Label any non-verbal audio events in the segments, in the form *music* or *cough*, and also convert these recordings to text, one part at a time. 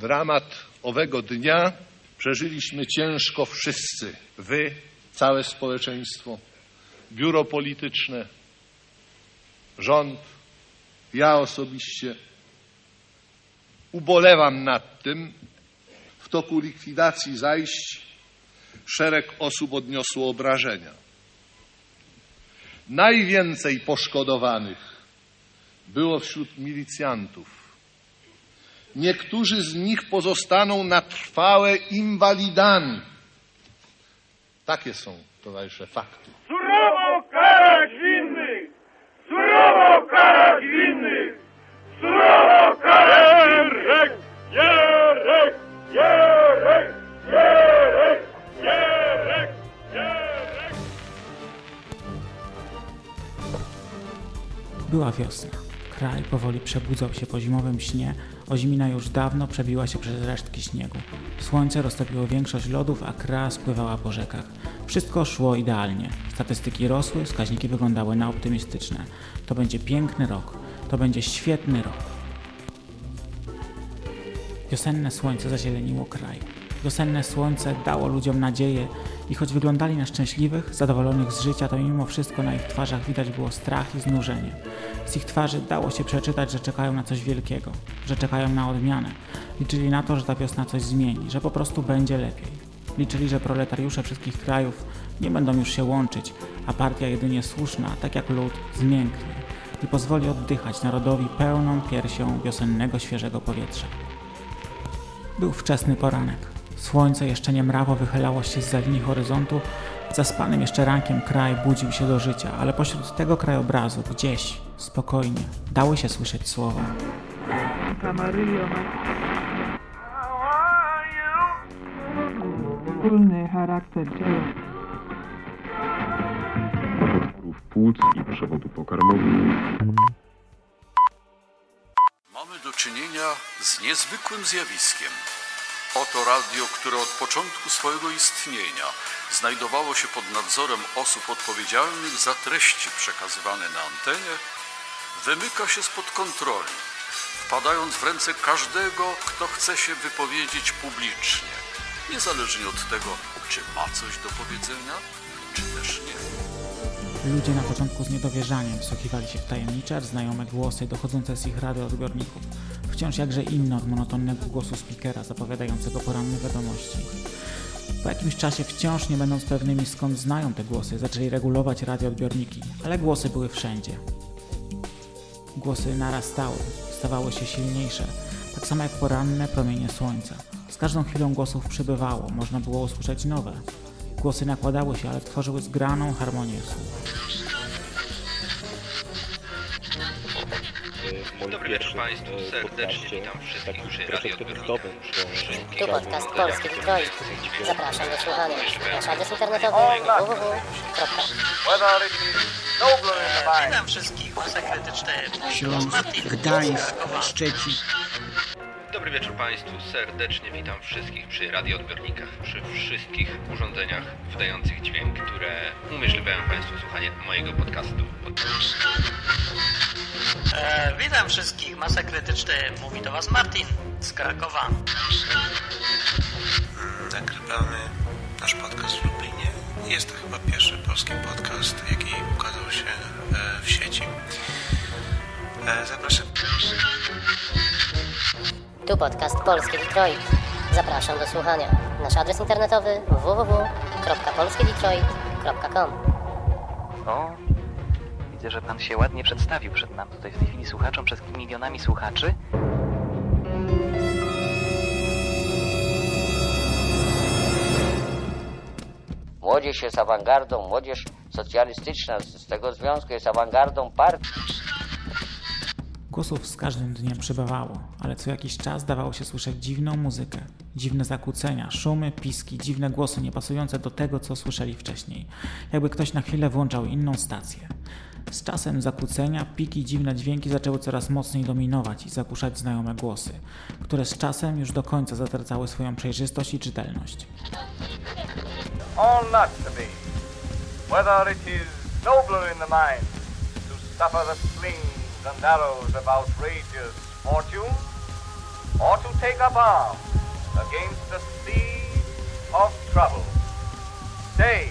Dramat owego dnia przeżyliśmy ciężko wszyscy. Wy, całe społeczeństwo, biuro polityczne, rząd, ja osobiście. Ubolewam nad tym. W toku likwidacji zajść szereg osób odniosło obrażenia. Najwięcej poszkodowanych było wśród milicjantów. Niektórzy z nich pozostaną na trwałe inwalidami. Takie są, towarzysze, fakty. Surowo karać winnych! Surowo karać winnych! Surowo karać Jerek! Jerek! Jerek! Jerek! Jerek! Jerek! Była wiosna. Kraj powoli przebudzał się po zimowym śnie, ozimina już dawno przebiła się przez resztki śniegu. Słońce roztopiło większość lodów, a kra spływała po rzekach. Wszystko szło idealnie. Statystyki rosły, wskaźniki wyglądały na optymistyczne. To będzie piękny rok. To będzie świetny rok. Wiosenne słońce zazieleniło kraj. Wiosenne słońce dało ludziom nadzieję i choć wyglądali na szczęśliwych, zadowolonych z życia, to mimo wszystko na ich twarzach widać było strach i znużenie. Z ich twarzy dało się przeczytać, że czekają na coś wielkiego, że czekają na odmianę. Liczyli na to, że ta wiosna coś zmieni, że po prostu będzie lepiej. Liczyli, że proletariusze wszystkich krajów nie będą już się łączyć, a partia jedynie słuszna, tak jak lud, zmięknie i pozwoli oddychać narodowi pełną piersią wiosennego świeżego powietrza. Był wczesny poranek. Słońce jeszcze nie mrawo wychylało się z linii horyzontu. Zaspanym jeszcze rankiem kraj budził się do życia, ale pośród tego krajobrazu, gdzieś, spokojnie, dały się słyszeć słowa. Kamaryjo ma wspólny charakter dzieła. płuc i przewodu pokarmowego. Mamy do czynienia z niezwykłym zjawiskiem. Oto radio, które od początku swojego istnienia znajdowało się pod nadzorem osób odpowiedzialnych za treści przekazywane na antenie, wymyka się spod kontroli, wpadając w ręce każdego, kto chce się wypowiedzieć publicznie, niezależnie od tego, czy ma coś do powiedzenia, czy też nie. Ludzie na początku z niedowierzaniem wsłuchiwali się w tajemnicze, znajome głosy dochodzące z ich radioodbiorników, wciąż jakże inne od monotonnego głosu speakera zapowiadającego poranne wiadomości. Po jakimś czasie, wciąż nie będąc pewnymi skąd znają te głosy, zaczęli regulować radioodbiorniki, ale głosy były wszędzie. Głosy narastały, stawały się silniejsze, tak samo jak poranne promienie słońca. Z każdą chwilą głosów przybywało, można było usłyszeć nowe. Głosy nakładały się, ale tworzyły zgraną harmonię słów. Dobry wieczór Państwu, serdecznie witam wszystkich przy radioodbiornikach. Tu podcast Polski Detroit. Zapraszam do słuchania. Nasz adres internetowy www. Witam wszystkich, masa krytyczne. Śląsk, Gdańsk, Szczecin. Dobry wieczór Państwu, serdecznie witam wszystkich przy radioodbiornikach, przy wszystkich urządzeniach wydających dźwięk, które umożliwiają Państwu słuchanie mojego podcastu. E, witam wszystkich, masa krytyczne. Mówi do Was Martin z Krakowa. Nagrywamy nasz podcast w Lublinie. Jest to chyba pierwszy polski podcast, jaki ukazał się e, w sieci. E, Zapraszam. Tu podcast Polski Detroit. Zapraszam do słuchania. Nasz adres internetowy www.polskiedetroit.com O, widzę, że pan się ładnie przedstawił przed nam tutaj w tej chwili słuchaczom, przed milionami słuchaczy. Młodzież jest awangardą, młodzież socjalistyczna z z tego związku jest awangardą partii. Głosów z każdym dniem przybywało, ale co jakiś czas dawało się słyszeć dziwną muzykę, dziwne zakłócenia, szumy, piski, dziwne głosy niepasujące do tego, co słyszeli wcześniej, jakby ktoś na chwilę włączał inną stację. Z czasem zakłócenia, piki, dziwne dźwięki zaczęły coraz mocniej dominować i zagłuszać znajome głosy, które z czasem już do końca zatracały swoją przejrzystość i czytelność. All not to be. Whether it is nobler in the mind to suffer the slings and arrows of outrageous fortune, or to take up arms against the sea of trouble. Say,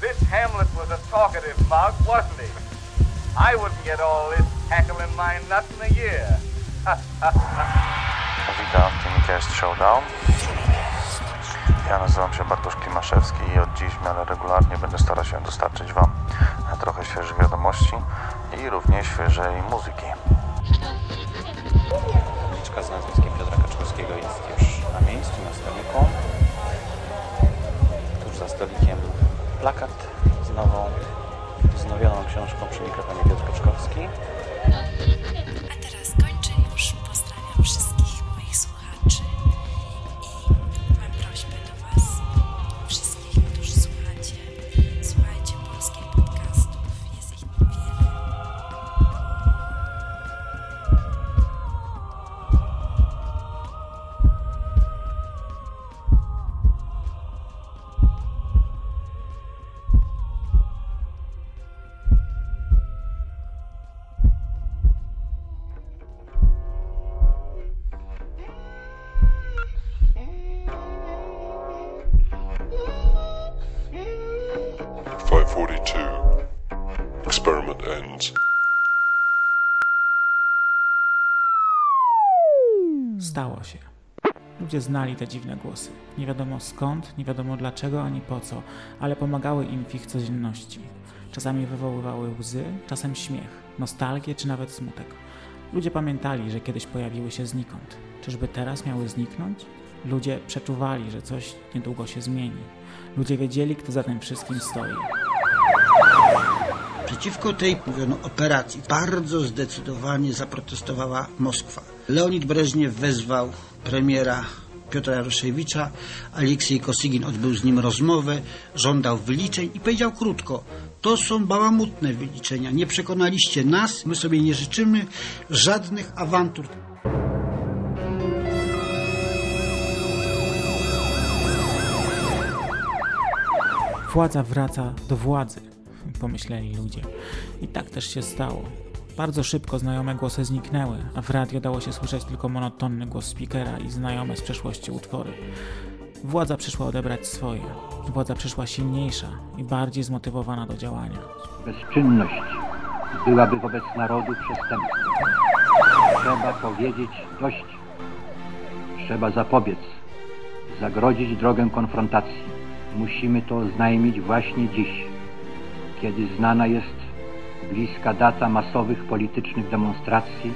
this Hamlet was a talkative mug, wasn't he? I wouldn't get all this tackle in my nuts in a year. *laughs* Witam w Tynicast Showdown. Ja nazywam się Bartosz Klimaszewski i od dziś w miarę regularnie będę starał się dostarczyć Wam trochę świeżych wiadomości i równie świeżej muzyki. Tabliczka z nazwiskiem Piotra Kaczkowskiego jest już na miejscu, na stoliku. Tuż za stolikiem plakat z nową, wznowioną książką przy mikrofonie Piotr Kaczkowski. 42. Experiment ends. Stało się. Ludzie znali te dziwne głosy. Nie wiadomo skąd, nie wiadomo dlaczego ani po co, ale pomagały im w ich codzienności. Czasami wywoływały łzy, czasem śmiech, nostalgię czy nawet smutek. Ludzie pamiętali, że kiedyś pojawiły się znikąd. Czyżby teraz miały zniknąć? Ludzie przeczuwali, że coś niedługo się zmieni. Ludzie wiedzieli, kto za tym wszystkim stoi. Przeciwko tej, mówiono, operacji. Bardzo zdecydowanie zaprotestowała Moskwa. Leonid Breżniew wezwał premiera Piotra Jaroszewicza, Aleksiej Kosygin odbył z nim rozmowę, żądał wyliczeń i powiedział krótko, to są bałamutne wyliczenia, nie przekonaliście nas, my sobie nie życzymy żadnych awantur. Władza wraca do władzy, pomyśleli ludzie. I tak też się stało. Bardzo szybko znajome głosy zniknęły, a w radio dało się słyszeć tylko monotonny głos speakera i znajome z przeszłości utwory. Władza przyszła odebrać swoje. Władza przyszła silniejsza i bardziej zmotywowana do działania. Bezczynność byłaby wobec narodu przestępstwem. Trzeba powiedzieć dość. Trzeba zapobiec, zagrodzić drogę konfrontacji. Musimy to oznajmić właśnie dziś, kiedy znana jest bliska data masowych politycznych demonstracji.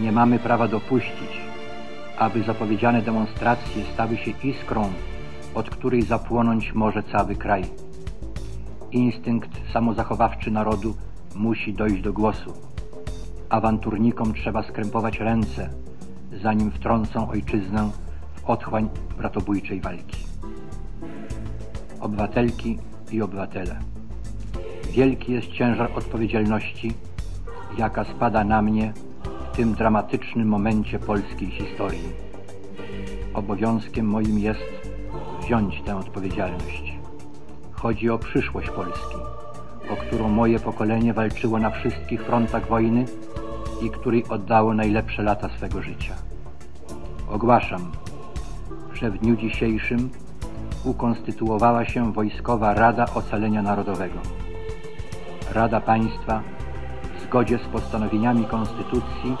Nie mamy prawa dopuścić, aby zapowiedziane demonstracje stały się iskrą, od której zapłonąć może cały kraj. Instynkt samozachowawczy narodu musi dojść do głosu. Awanturnikom trzeba skrępować ręce, zanim wtrącą ojczyznę w otchłań bratobójczej walki. Obywatelki i obywatele, wielki jest ciężar odpowiedzialności, jaka spada na mnie w tym dramatycznym momencie polskiej historii. Obowiązkiem moim jest wziąć tę odpowiedzialność. Chodzi o przyszłość Polski, o którą moje pokolenie walczyło na wszystkich frontach wojny i której oddało najlepsze lata swego życia. Ogłaszam, że w dniu dzisiejszym ukonstytuowała się Wojskowa Rada Ocalenia Narodowego. Rada Państwa w zgodzie z postanowieniami Konstytucji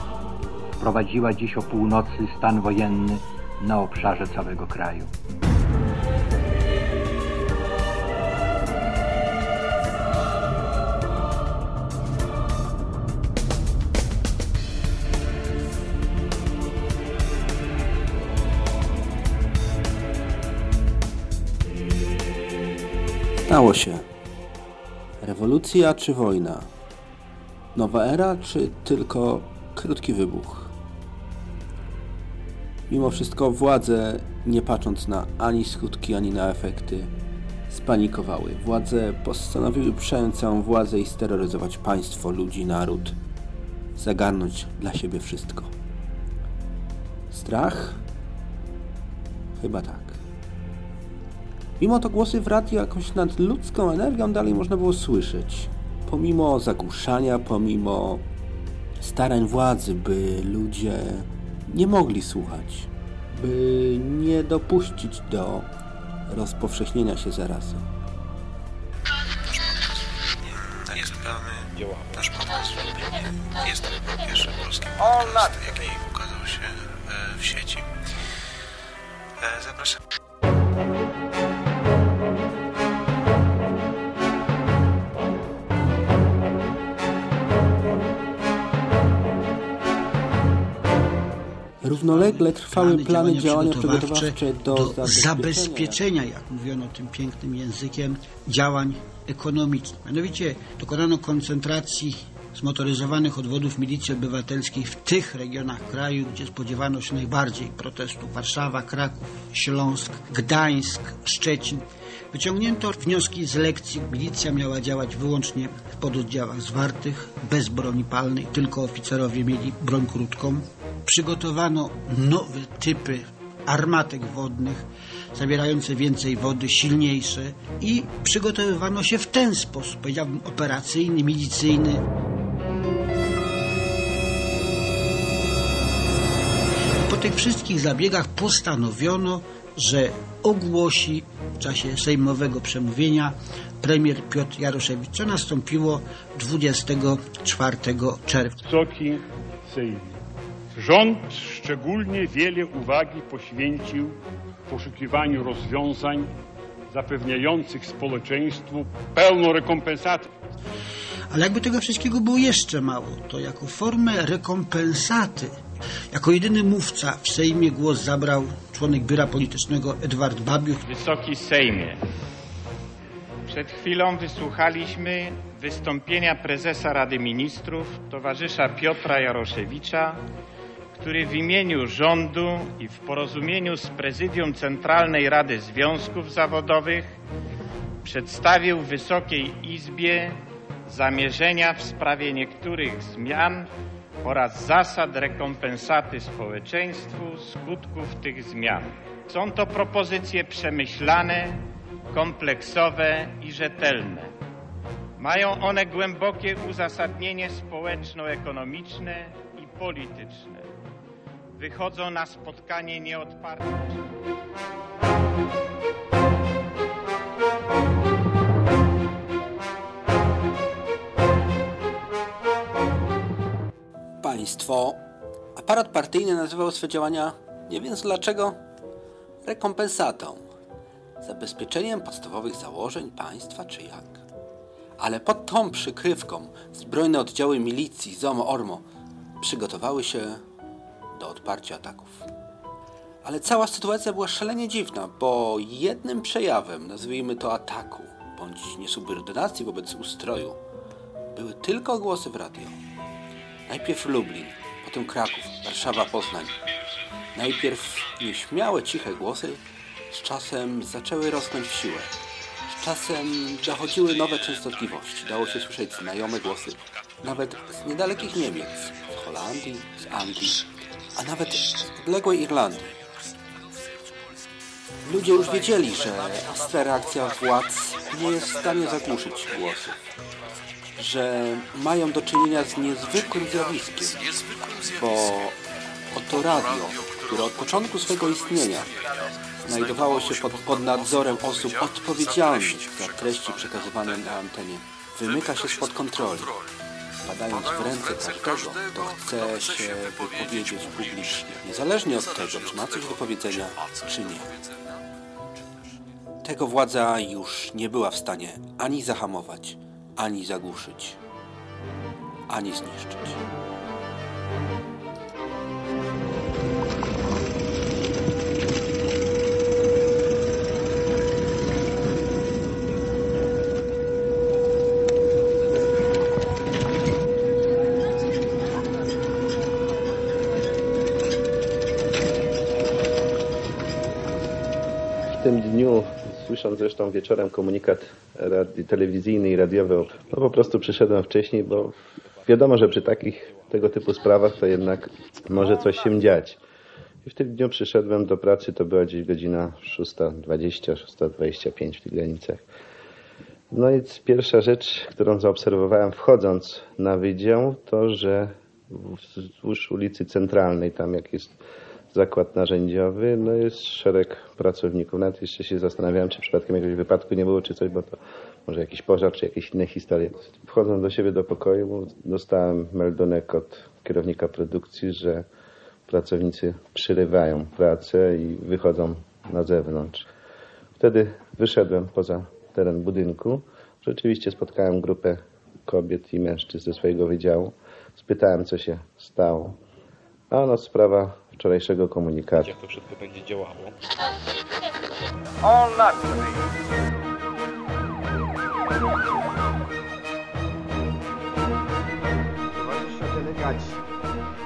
wprowadziła dziś o północy stan wojenny na obszarze całego kraju. Stało się. Rewolucja czy wojna? Nowa era czy tylko krótki wybuch? Mimo wszystko władze, nie patrząc na ani skutki, ani na efekty, spanikowały. Władze postanowiły przejąć całą władzę i steroryzować państwo, ludzi, naród. Zagarnąć dla siebie wszystko. Strach? Chyba tak. Mimo to głosy w radiu jakąś nadludzką energią dalej można było słyszeć. Pomimo zagłuszania, pomimo starań władzy, by ludzie nie mogli słuchać, by nie dopuścić do rozpowszechnienia się zarazy. Nagrywamy nasz podcast w Lublinie. Jest to chyba pierwszy polski podcast, jaki ukazał się e, w sieci. E, Zapraszam. Równolegle trwały plany działania przygotowawcze do, do zabezpieczenia. zabezpieczenia, jak mówiono tym pięknym językiem, działań ekonomicznych. Mianowicie dokonano koncentracji zmotoryzowanych odwodów milicji obywatelskiej w tych regionach kraju, gdzie spodziewano się najbardziej protestów. Warszawa, Kraków, Śląsk, Gdańsk, Szczecin. Wyciągnięto wnioski z lekcji. Milicja miała działać wyłącznie w pododdziałach zwartych, bez broni palnej, tylko oficerowie mieli broń krótką. Przygotowano nowe typy armatek wodnych, zawierające więcej wody, silniejsze i przygotowywano się w ten sposób, powiedziałbym operacyjny, milicyjny. Po tych wszystkich zabiegach postanowiono, że ogłosi w czasie sejmowego przemówienia premier Piotr Jaroszewicz, co nastąpiło 24 czerwca. Wysoki Sejmie. Rząd szczególnie wiele uwagi poświęcił poszukiwaniu rozwiązań zapewniających społeczeństwu pełną rekompensatę. Ale jakby tego wszystkiego było jeszcze mało, to jako formę rekompensaty, jako jedyny mówca w Sejmie głos zabrał członek biura politycznego Edward Babiuch. Wysoki Sejmie. Przed chwilą wysłuchaliśmy wystąpienia prezesa Rady Ministrów, towarzysza Piotra Jaroszewicza, który w imieniu rządu i w porozumieniu z Prezydium Centralnej Rady Związków Zawodowych przedstawił Wysokiej Izbie zamierzenia w sprawie niektórych zmian oraz zasad rekompensaty społeczeństwu skutków tych zmian. Są to propozycje przemyślane, kompleksowe i rzetelne. Mają one głębokie uzasadnienie społeczno-ekonomiczne i polityczne. Wychodzą na spotkanie nieodparte. Państwo, aparat partyjny nazywał swe działania, nie więc dlaczego, rekompensatą, zabezpieczeniem podstawowych założeń państwa czy jak. Ale pod tą przykrywką zbrojne oddziały milicji ZOMO ORMO przygotowały się do odparcia ataków. Ale cała sytuacja była szalenie dziwna, bo jednym przejawem, nazwijmy to ataku, bądź niesubordynacji wobec ustroju, były tylko głosy w radio. Najpierw Lublin, potem Kraków, Warszawa, Poznań. Najpierw nieśmiałe, ciche głosy z czasem zaczęły rosnąć w siłę. Z czasem dochodziły nowe częstotliwości. Dało się słyszeć znajome głosy, nawet z niedalekich Niemiec, z Holandii, z Anglii, a nawet odległej Irlandii. Ludzie już wiedzieli, że ostra reakcja władz nie jest w stanie zagłuszyć głosów że mają do czynienia z niezwykłym zjawiskiem, bo oto radio, które od początku swego istnienia znajdowało się pod, pod nadzorem osób odpowiedzialnych za treści przekazywane na antenie, wymyka się spod kontroli, padając w ręce każdego, kto chce się wypowiedzieć publicznie, niezależnie od tego, czy ma coś do powiedzenia, czy nie. Tego władza już nie była w stanie ani zahamować, ani zagłuszyć, ani zniszczyć. Słysząc zresztą wieczorem komunikat telewizyjny i radiowy, no po prostu przyszedłem wcześniej, bo wiadomo, że przy takich tego typu sprawach to jednak może coś się dziać. I w tym dniu przyszedłem do pracy, to była gdzieś godzina 6.20, 6.25 w tych granicach. No i pierwsza rzecz, którą zaobserwowałem wchodząc na wydział, to że wzdłuż ulicy Centralnej, tam jak jest zakład narzędziowy, no jest szereg pracowników. Nawet jeszcze się zastanawiałem, czy przypadkiem jakiegoś wypadku nie było, czy coś, bo to może jakiś pożar, czy jakieś inne historie. Wchodząc do siebie do pokoju, dostałem meldunek od kierownika produkcji, że pracownicy przyrywają pracę i wychodzą na zewnątrz. Wtedy wyszedłem poza teren budynku. Rzeczywiście spotkałem grupę kobiet i mężczyzn ze swojego wydziału. Spytałem, co się stało. A no, sprawa wczorajszego komunikatu. Jak to wszystko będzie działało? All. Towarzysze delegaci,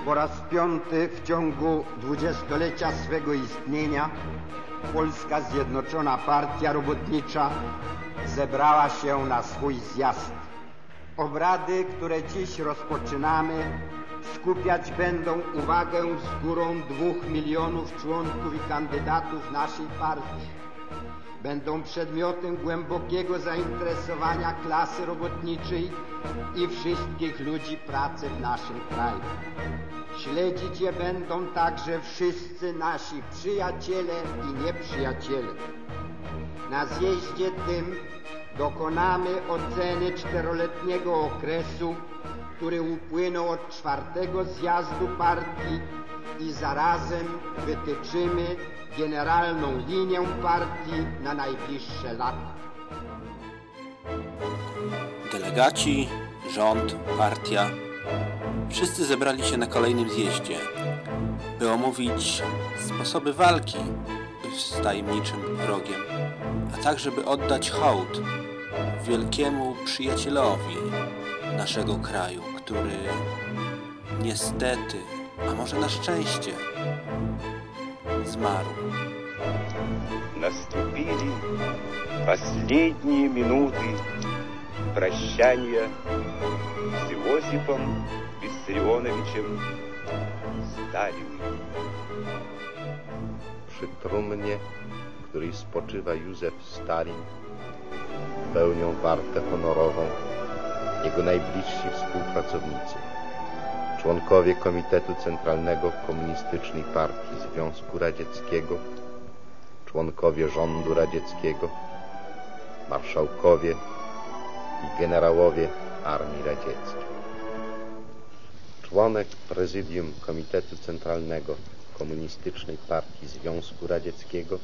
po raz piąty w ciągu dwudziestolecia swego istnienia Polska Zjednoczona Partia Robotnicza zebrała się na swój zjazd. Obrady, które dziś rozpoczynamy, skupiać będą uwagę z górą dwóch milionów członków i kandydatów naszej partii. Będą przedmiotem głębokiego zainteresowania klasy robotniczej i wszystkich ludzi pracy w naszym kraju. Śledzić je będą także wszyscy nasi przyjaciele i nieprzyjaciele. Na zjeździe tym dokonamy oceny czteroletniego okresu, który upłynął od czwartego zjazdu partii i zarazem wytyczymy generalną linię partii na najbliższe lata. Delegaci, rząd, partia wszyscy zebrali się na kolejnym zjeździe, by omówić sposoby walki z tajemniczym wrogiem, a także by oddać hołd wielkiemu przyjacielowi naszego kraju, który niestety, a może na szczęście, zmarł. Наступили последние минуты прощания с Иосифом Виссарионовичем Сталиным. Przy trumnie, w której spoczywa Józef Stalin, pełnią wartę honorową jego najbliżsi współpracownicy, członkowie Komitetu Centralnego Komunistycznej Partii Związku Radzieckiego, członkowie rządu radzieckiego, marszałkowie i generałowie Armii Radzieckiej. Członek prezydium Komitetu Centralnego Komunistycznej Partii Związku Radzieckiego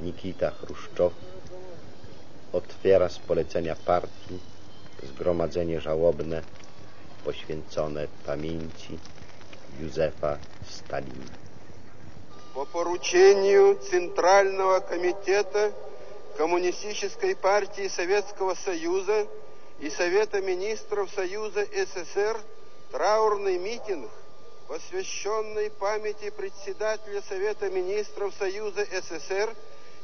Nikita Chruszczow otwiera z polecenia partii zgromadzenie żałobne poświęcone pamięci Józefa Stalina. По поручению Центрального комитета Коммунистической партии Советского Союза и Совета министров Союза СССР траурный митинг, посвященный памяти председателя Совета министров Союза СССР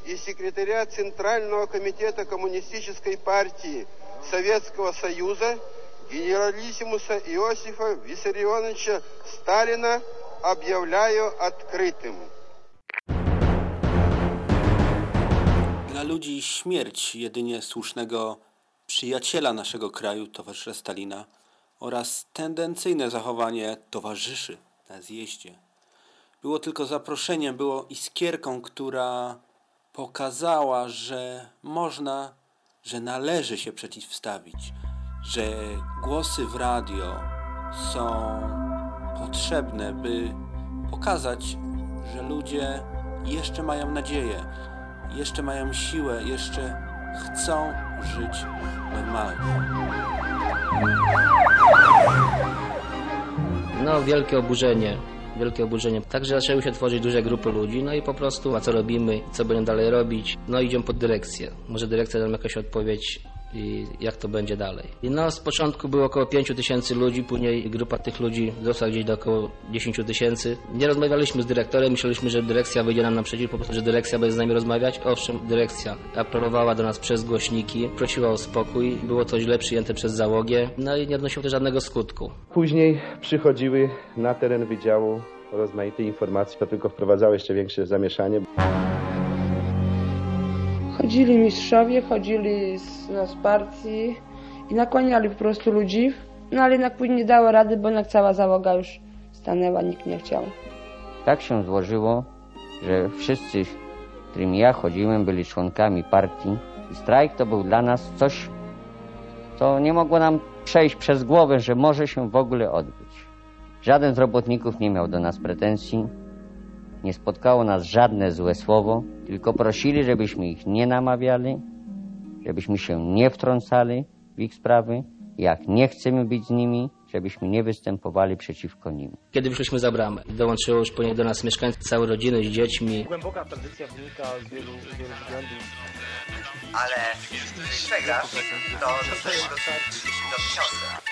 и секретаря Центрального комитета Коммунистической партии Советского Союза генералиссимуса Иосифа Виссарионовича Сталина объявляю открытым. Dla ludzi śmierć jedynie słusznego przyjaciela naszego kraju, towarzysza Stalina, oraz tendencyjne zachowanie towarzyszy na zjeździe było tylko zaproszeniem, było iskierką, która pokazała, że można, że należy się przeciwstawić, że głosy w radio są potrzebne, by pokazać, że ludzie jeszcze mają nadzieję, jeszcze mają siłę, jeszcze chcą żyć normalnie. No, wielkie oburzenie. Wielkie oburzenie. Także zaczęły się tworzyć duże grupy ludzi, no i po prostu, a co robimy, co będziemy dalej robić, no idziemy pod dyrekcję. Może dyrekcja nam jakaś odpowiedź i jak to będzie dalej. I no, z początku było około 5 tysięcy ludzi, później grupa tych ludzi wzrosła gdzieś do około 10 tysięcy. Nie rozmawialiśmy z dyrektorem, myśleliśmy, że dyrekcja wyjdzie nam naprzeciw, po prostu, że dyrekcja będzie z nami rozmawiać. Owszem, dyrekcja apelowała do nas przez głośniki, prosiła o spokój, było to źle przyjęte przez załogę, no i nie odnosiło to żadnego skutku. Później przychodziły na teren wydziału rozmaite informacje, to tylko wprowadzało jeszcze większe zamieszanie. Chodzili mistrzowie, chodzili z, partii i nakłaniali po prostu ludzi No ale jednak później nie dało rady, bo jednak cała załoga już stanęła, nikt nie chciał. Tak się złożyło, że wszyscy, z którymi ja chodziłem, byli członkami partii. I strajk to był dla nas coś, co nie mogło nam przejść przez głowę, że może się w ogóle odbyć. Żaden z robotników nie miał do nas pretensji. Nie spotkało nas żadne złe słowo, tylko prosili, żebyśmy ich nie namawiali, żebyśmy się nie wtrącali w ich sprawy. Jak nie chcemy być z nimi, żebyśmy nie występowali przeciwko nim. Kiedy wyszliśmy za bramę, dołączyło już po niej do nas mieszkańcy, całe rodziny z dziećmi. Głęboka tradycja wynika z wielu, wielu względów. Ale przegrasz, to dostajesz do, do tysiąca.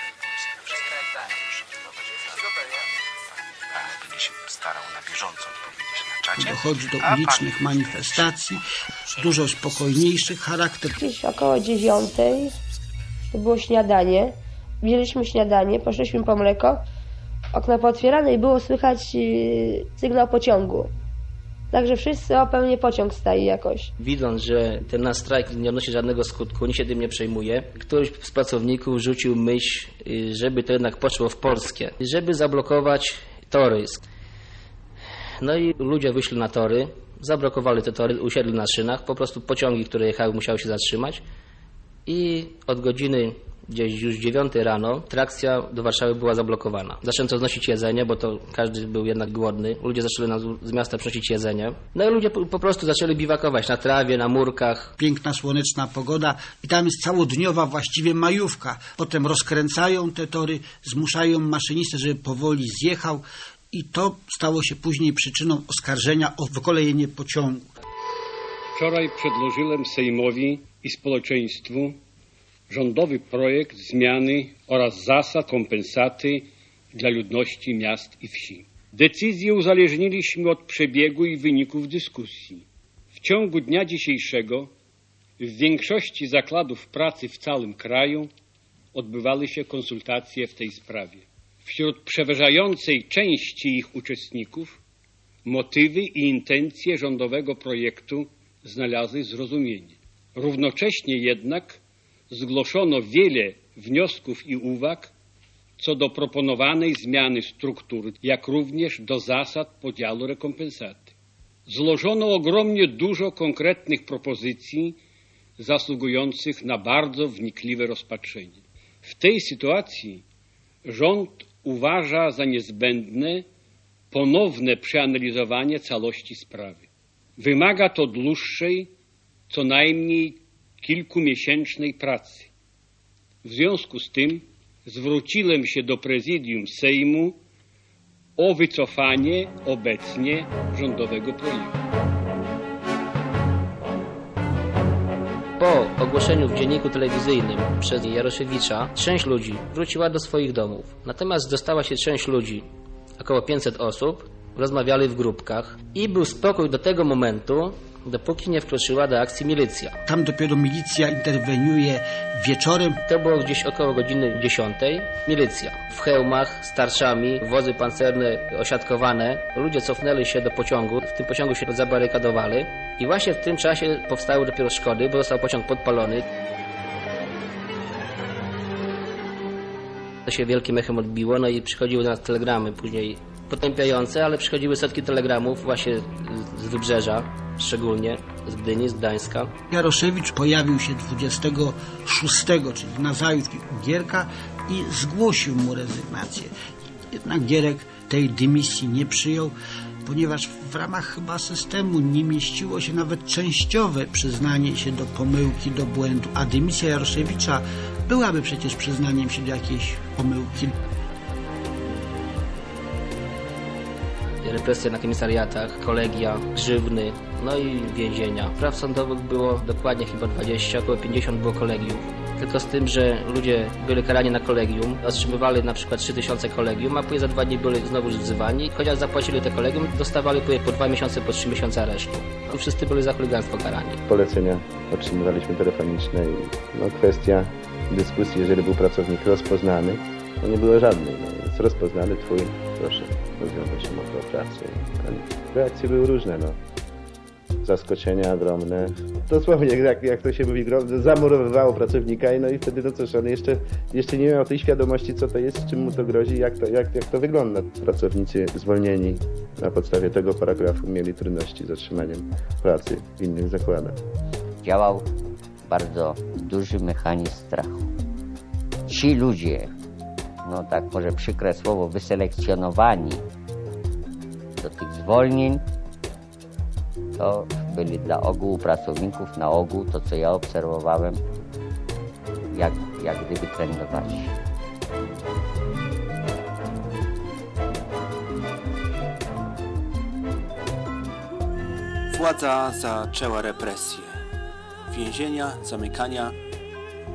Będę się starał na bieżąco odpowiedzieć na czacie. Dochodzi do ulicznych manifestacji, dużo spokojniejszy charakter. Gdzieś około dziewiątej to było śniadanie. Wzięliśmy śniadanie, poszliśmy po mleko. Okno pootwierane i było słychać yy, sygnał pociągu. Także wszyscy o pewnie pociąg staje jakoś. Widząc, że ten nasz strajk nie odnosi żadnego skutku, nikt się tym nie przejmuje, któryś z pracowników rzucił myśl, y, żeby to jednak poszło w polskie, żeby zablokować tory. No i ludzie wyszli na tory, zablokowali te tory, usiedli na szynach, po prostu pociągi, które jechały, musiały się zatrzymać i od godziny gdzieś już 9 rano trakcja do Warszawy była zablokowana. Zaczęto znosić jedzenie, bo to każdy był jednak głodny. Ludzie zaczęli nam z miasta przynosić jedzenie. No i ludzie po, prostu zaczęli biwakować na trawie, na murkach. Piękna, słoneczna pogoda i tam jest całodniowa właściwie majówka. Potem rozkręcają te tory, zmuszają maszynistę, żeby powoli zjechał i to stało się później przyczyną oskarżenia o wykolejenie pociągu. Wczoraj przedłożyłem Sejmowi i społeczeństwu rządowy projekt zmiany oraz zasad kompensaty dla ludności miast i wsi. Decyzję uzależniliśmy od przebiegu i wyników dyskusji. W ciągu dnia dzisiejszego w większości zakładów pracy w całym kraju odbywały się konsultacje w tej sprawie. Wśród przeważającej części ich uczestników motywy i intencje rządowego projektu znalazły zrozumienie. Równocześnie jednak zgłoszono wiele wniosków i uwag co do proponowanej zmiany struktury, jak również do zasad podziału rekompensaty. Złożono ogromnie dużo konkretnych propozycji zasługujących na bardzo wnikliwe rozpatrzenie. W tej sytuacji rząd uważa za niezbędne ponowne przeanalizowanie całości sprawy. Wymaga to dłuższej, co najmniej kilkumiesięcznej pracy. W związku z tym zwróciłem się do prezydium Sejmu o wycofanie obecnie rządowego projektu. Po ogłoszeniu w dzienniku telewizyjnym przez Jaroszewicza część ludzi wróciła do swoich domów. Natomiast dostała się część ludzi, około 500 osób, rozmawiali w grupkach i był spokój do tego momentu, dopóki nie wkroczyła do akcji milicja. Tam dopiero milicja interweniuje wieczorem. To było gdzieś około godziny 10. Milicja w hełmach, z tarczami, wozy pancerne osiadkowane. Ludzie cofnęli się do pociągu, w tym pociągu się zabarykadowali i właśnie w tym czasie powstały dopiero szkody, bo został pociąg podpalony. To się wielkim echem odbiło, no i przychodziły do nas telegramy później potępiające, ale przychodziły setki telegramów właśnie z wybrzeża, szczególnie z Gdyni, z Gdańska. Jaroszewicz pojawił się 26, czyli nazajutrz Gierka i zgłosił mu rezygnację. Jednak Gierek tej dymisji nie przyjął, ponieważ w ramach chyba systemu nie mieściło się nawet częściowe przyznanie się do pomyłki, do błędu, a dymisja Jaroszewicza byłaby przecież przyznaniem się do jakiejś pomyłki. Represje na komisariatach, kolegia, grzywny, no i więzienia. Praw sądowych było dokładnie chyba 20, około 50 było kolegiów. Tylko z tym, że ludzie byli karani na kolegium, otrzymywali na przykład 3000 kolegium, a później za dwa dni byli znowu wzywani. Chociaż zapłacili te kolegium, dostawali później po dwa miesiące, po trzy miesiące aresztu. I wszyscy byli za chuliganstwo karani. Polecenia otrzymywaliśmy telefoniczne i no, kwestia dyskusji, jeżeli był pracownik rozpoznany, no nie było żadnej. No, jest rozpoznany twój, proszę rozwiązać umowę o pracę. Reakcje były różne. No. zaskoczenia ogromne. Dosłownie, jak, jak to się mówi, zamurowywało pracownika i no i wtedy no cóż, on jeszcze, jeszcze nie miał tej świadomości, co to jest, czym mu to grozi, jak to, jak, jak to wygląda. Pracownicy zwolnieni na podstawie tego paragrafu mieli trudności z otrzymaniem pracy w innych zakładach. Działał bardzo duży mechanizm strachu. Ci ludzie, no tak może przykre słowo, wyselekcjonowani do tych zwolnień, to byli dla ogółu pracowników na ogół, to co ja obserwowałem, jak, jak gdyby trenowali. Władza zaczęła represje. Więzienia, zamykania,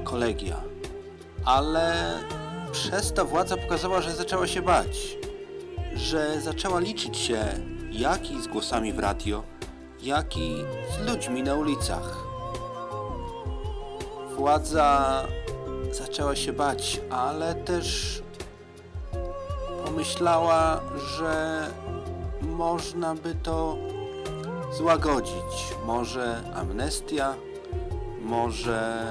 kolegia. Ale przez to władza pokazała, że zaczęła się bać. Że zaczęła liczyć się jak i z głosami w radio, jak i z ludźmi na ulicach. Władza zaczęła się bać, ale też pomyślała, że można by to złagodzić. Może amnestia, może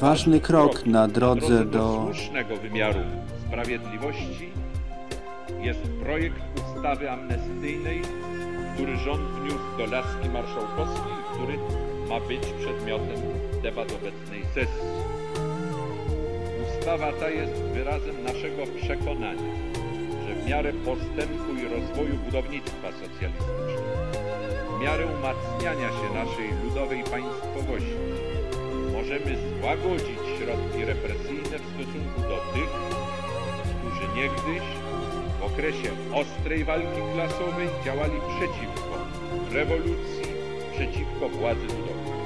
ważny krok na drodze do słusznego wymiaru sprawiedliwości jest projekt ustawy amnestyjnej, który rząd wniósł do laski marszałkowskiej, który ma być przedmiotem debat obecnej sesji. Ustawa ta jest wyrazem naszego przekonania, że w miarę postępu i rozwoju budownictwa socjalistycznego, w miarę umacniania się naszej ludowej państwowości, możemy złagodzić środki represyjne w stosunku do tych, którzy niegdyś w okresie ostrej walki klasowej działali przeciwko rewolucji, przeciwko władzy ludowej.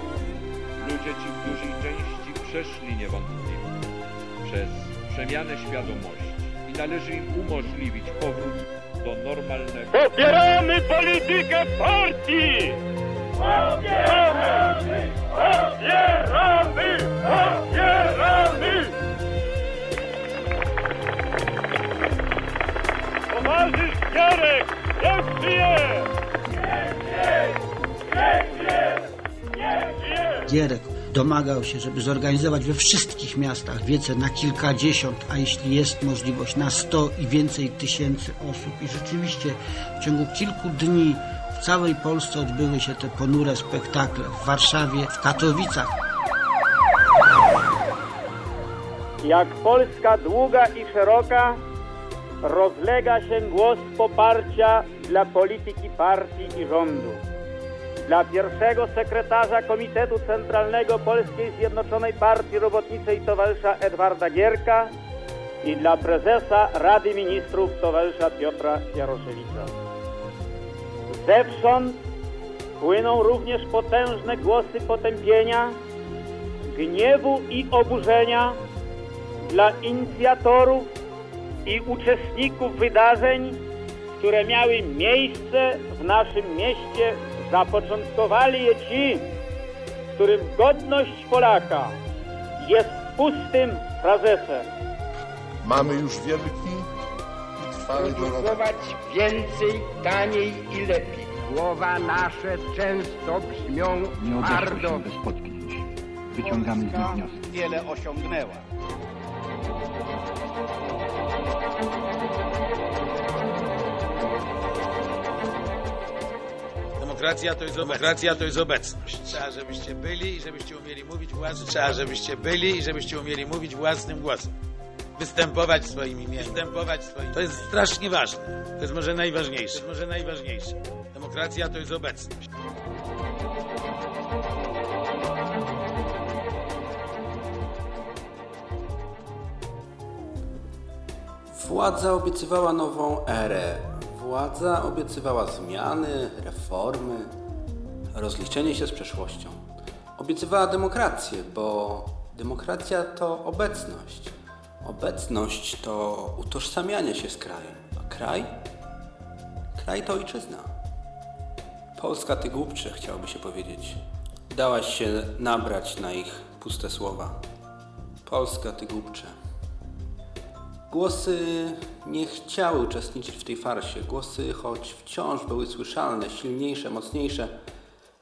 Ludzie ci w dużej części przeszli niewątpliwie przez przemianę świadomości i należy im umożliwić powrót do normalnego. Popieramy politykę partii! Popieramy! Popieramy! Popieramy! Towarzysz Jarek, niech żyje! Gierek domagał się, żeby zorganizować we wszystkich miastach wiece na kilkadziesiąt, a jeśli jest możliwość na sto i więcej tysięcy osób. I rzeczywiście w ciągu kilku dni w całej Polsce odbyły się te ponure spektakle w Warszawie, w Katowicach. Jak Polska długa i szeroka, rozlega się głos poparcia dla polityki partii i rządu. Dla pierwszego sekretarza Komitetu Centralnego Polskiej Zjednoczonej Partii Robotniczej towarzysza Edwarda Gierka i dla prezesa Rady Ministrów towarzysza Piotra Jaroszewicza. Zewsząd płyną również potężne głosy potępienia, gniewu i oburzenia dla inicjatorów i uczestników wydarzeń, które miały miejsce w naszym mieście. Zapoczątkowali je ci, którym godność Polaka jest pustym frazesem. Mamy już wielki. Produkować więcej, taniej i lepiej. Słowa nasze często brzmią Nie twardo. się bez potknięć. Wyciągamy z nich wnioski. wiele osiągnęła. Demokracja to jest Demokracja to jest obecność. Trzeba, żebyście byli i żebyście umieli mówić własnym Trzeba, żebyście byli i żebyście umieli mówić własnym głosem. Występować swoim imieniem. Występować swoim To jest strasznie ważne. To jest może najważniejsze. To jest może najważniejsze. Demokracja to jest obecność. Władza obiecywała nową erę. Władza obiecywała zmiany, reformy, rozliczenie się z przeszłością. Obiecywała demokrację, bo demokracja to obecność. Obecność to utożsamianie się z krajem, a kraj? Kraj to ojczyzna. Polska ty głupcze, chciałoby się powiedzieć. Dałaś się nabrać na ich puste słowa. Polska ty głupcze. Głosy nie chciały uczestniczyć w tej farsie. Głosy, choć wciąż były słyszalne, silniejsze, mocniejsze,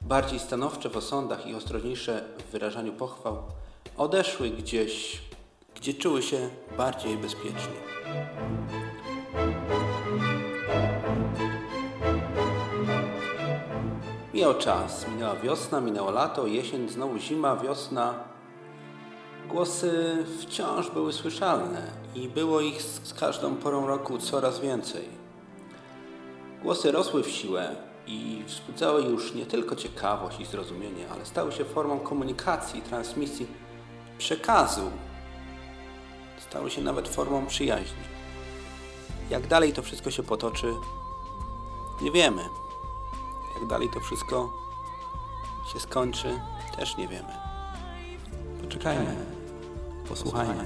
bardziej stanowcze w osądach i ostrożniejsze w wyrażaniu pochwał, odeszły gdzieś, gdzie czuły się bardziej bezpiecznie. Mijał czas, minęła wiosna, minęło lato, jesień, znowu zima, wiosna. Głosy wciąż były słyszalne i było ich z każdą porą roku coraz więcej. Głosy rosły w siłę i wzbudzały już nie tylko ciekawość i zrozumienie, ale stały się formą komunikacji transmisji przekazu. Stały się nawet formą przyjaźni. Jak dalej to wszystko się potoczy, nie wiemy. Jak dalej to wszystko się skończy, też nie wiemy. Poczekajmy, posłuchajmy.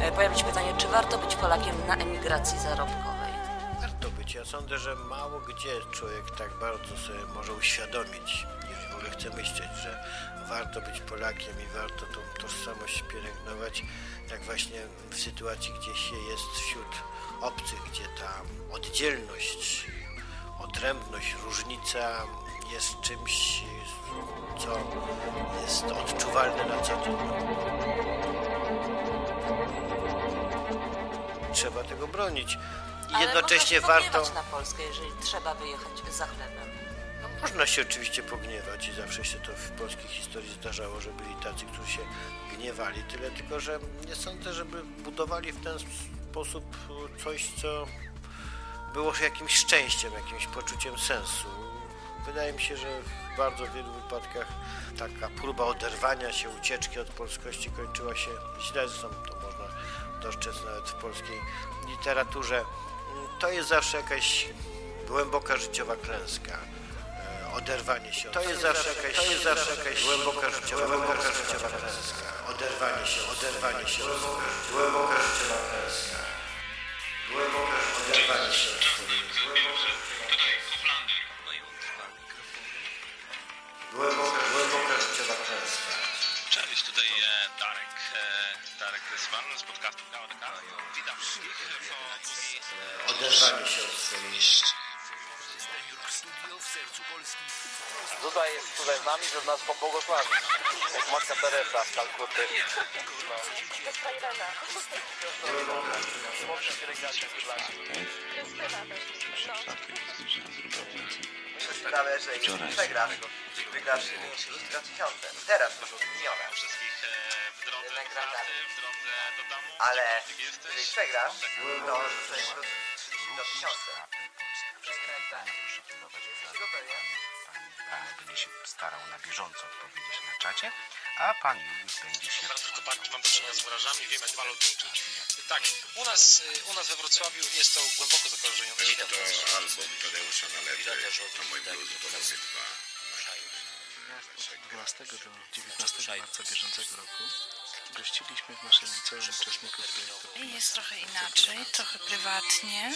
E, Pojawia się pytanie, czy warto być Polakiem na emigracji zarobkowej? Warto być. Ja sądzę, że mało gdzie człowiek tak bardzo sobie może uświadomić, ogóle chce myśleć, że warto być Polakiem i warto tą tożsamość pielęgnować, jak właśnie w sytuacji, gdzie się jest wśród obcych, gdzie ta oddzielność, odrębność, różnica jest czymś, co jest odczuwalne na co dzień. Trzeba tego bronić. I jednocześnie warto. na Polskę, jeżeli trzeba wyjechać za chlebem. Można się oczywiście pogniewać i zawsze się to w polskiej historii zdarzało, że byli tacy, którzy się gniewali. Tyle tylko, że nie sądzę, żeby budowali w ten sposób coś, co było jakimś szczęściem, jakimś poczuciem sensu. Wydaje mi się, że w bardzo wielu wypadkach taka próba oderwania się, ucieczki od polskości kończyła się źle. Zresztą to można dostrzec nawet w polskiej literaturze. To jest zawsze jakaś głęboka życiowa klęska. Oderwanie się od To jest zawsze jakaś, to jest zawsze jakaś głęboka życiowa, głęboka życiowa klęska. Oderwanie się, oderwanie się od głęboka życiowa klęska. Głęboka oderwanie się od Głęboka, głęboka życiowa klęska. Cześć, tutaj e, Darek, e, Darek Rysman z podcastu KRK. Witam wszystkich po długiej... Oderwanie się od swojej Duda jest tutaj z nami, żeby nas pobłogosławić. Jak Matka Teresa z Kalkuty. No. Sprawę, że jeśli przegrasz, wygrasz 32 tysiące. Teraz to są miliona. Wszystkich w drodze do pracy, w drodze do domu. Ale jeżeli przegrasz, to prostu 32 tysiące. Starał na bieżąco odpowiedzieć na czacie, a pan Juliusz będzie się Bardzo chłopaki mam do czynienia z murarzami, wiem jak walą. Tak, u nas, y, u nas we Wrocławiu jest to głęboko zakorzenione. Był to album Tadeusza Nalety, to mój blues polowy 2. 12 do 19 marca bieżącego roku gościliśmy w naszym liceum uczestników projektu. Jest trochę inaczej, trochę prywatnie.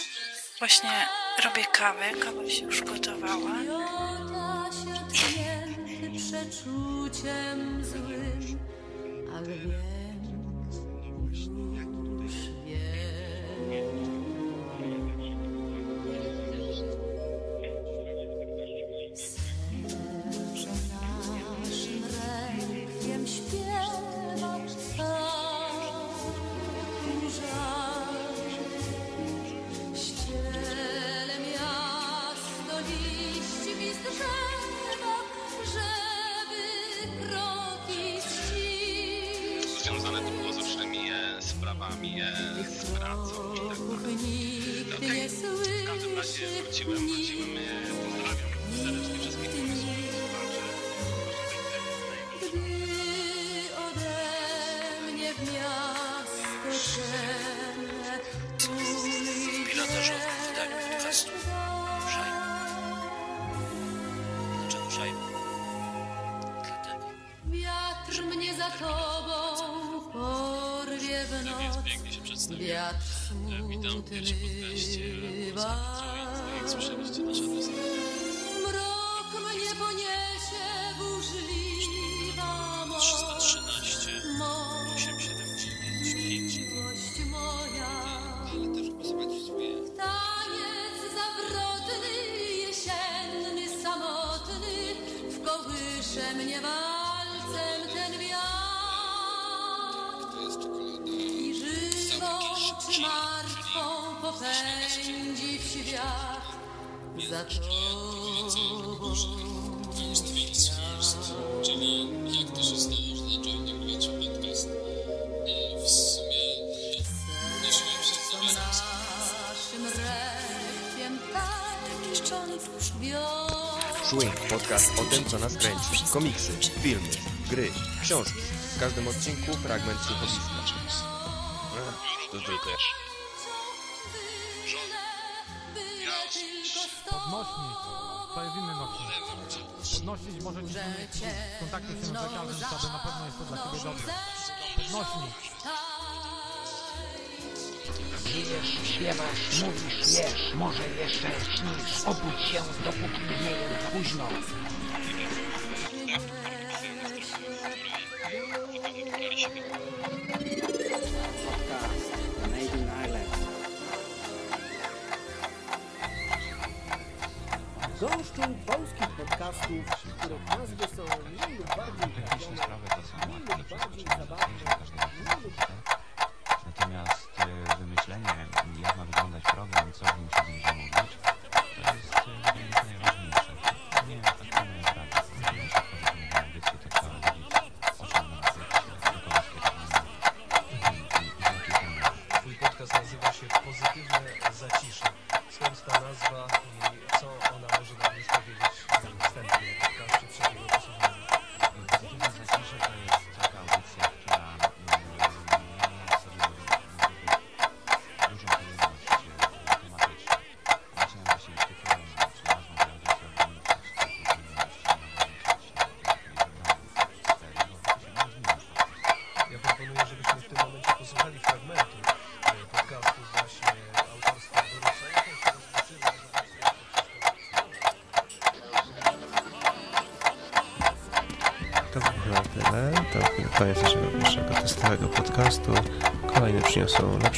Właśnie robię kawę, kawa się już gotowała. Przeczuciem złym, ale wiem, już wiem. Serce naszym rekwiem śpiewa tak żal. Wróciłem, wróciłem, e, pozdrawiam serdecznie wszystkich pomysłów, słuchaczy. Gdy ode mnie w miasto ciemne w pilotażowym wydaniu podcastu Szajba. Dlaczego Szajba? Wiatr mnie za tobą porwie w noc, wiatr smutny Słyszeliście nasze piosenki. Mrok mnie poniesie burzliwa moc. 313, 879, 5. Miłość moja. Ale też głosować w swoje. Taniec zawrotny, jesienny, samotny. W kołysze mnie walcem ten wiatr. I żywą czy martwą popędzi w świat za tobą. Czyli jak to się stało, że zacząłem nagrywać podcast? W sumie nosiłem się z Naszym rekiem tak wiosna. Swing, podcast o tym, co nas kręci. Komiksy, filmy, gry, książki. W każdym odcinku fragment słuchowiska. Tutaj też. Podnośnik, to jest inny nośnik. Podnosić może ci w kontakcie z lekarzem, wtedy na pewno jest to dla ciebie dobre. Podnośnik. Żyjesz, śpiewasz, mówisz, jesz, może jeszcze śnisz. Obudź się, dopóki nie jest późno. Gąszczą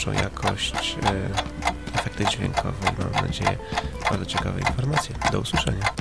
lepszą jakość, e, efekty dźwiękowe mam nadzieję bardzo ciekawe informacje. Do usłyszenia.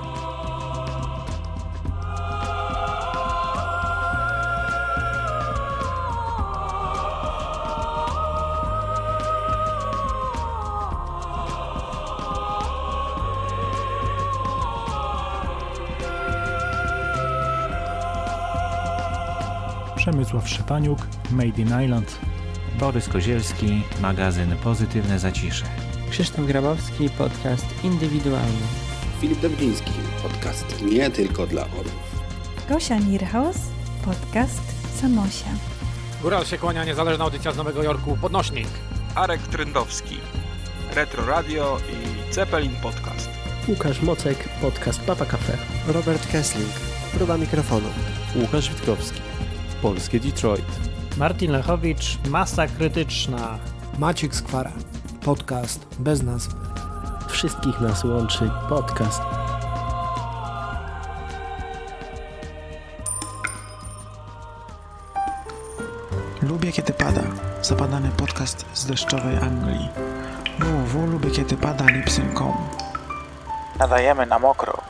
Przemysław Szepaniuk, Made in Island. Borys Kozielski, magazyn Pozytywne Zacisze. Krzysztof Grabowski, podcast indywidualny. Filip Dobrzyński, podcast nie tylko dla orłów. Gosia Nierhaus, podcast Samosia. Góral się kłania, niezależna audycja z Nowego Jorku, Podnośnik. Arek Tryndowski, Retro Radio i Zeppelin Podcast. Łukasz Mocek, podcast Papa Cafe. Robert Kessling, próba mikrofonu. Łukasz Witkowski, Polskie Detroit. Martin Lechowicz, Masa Krytyczna. Maciek Skwara, podcast bez nazwy. Wszystkich nas łączy podcast. Lubię kiedy pada. Zapadany podcast z deszczowej Anglii. www.lubiekiedypada.lipsyn.com Nadajemy na mokro.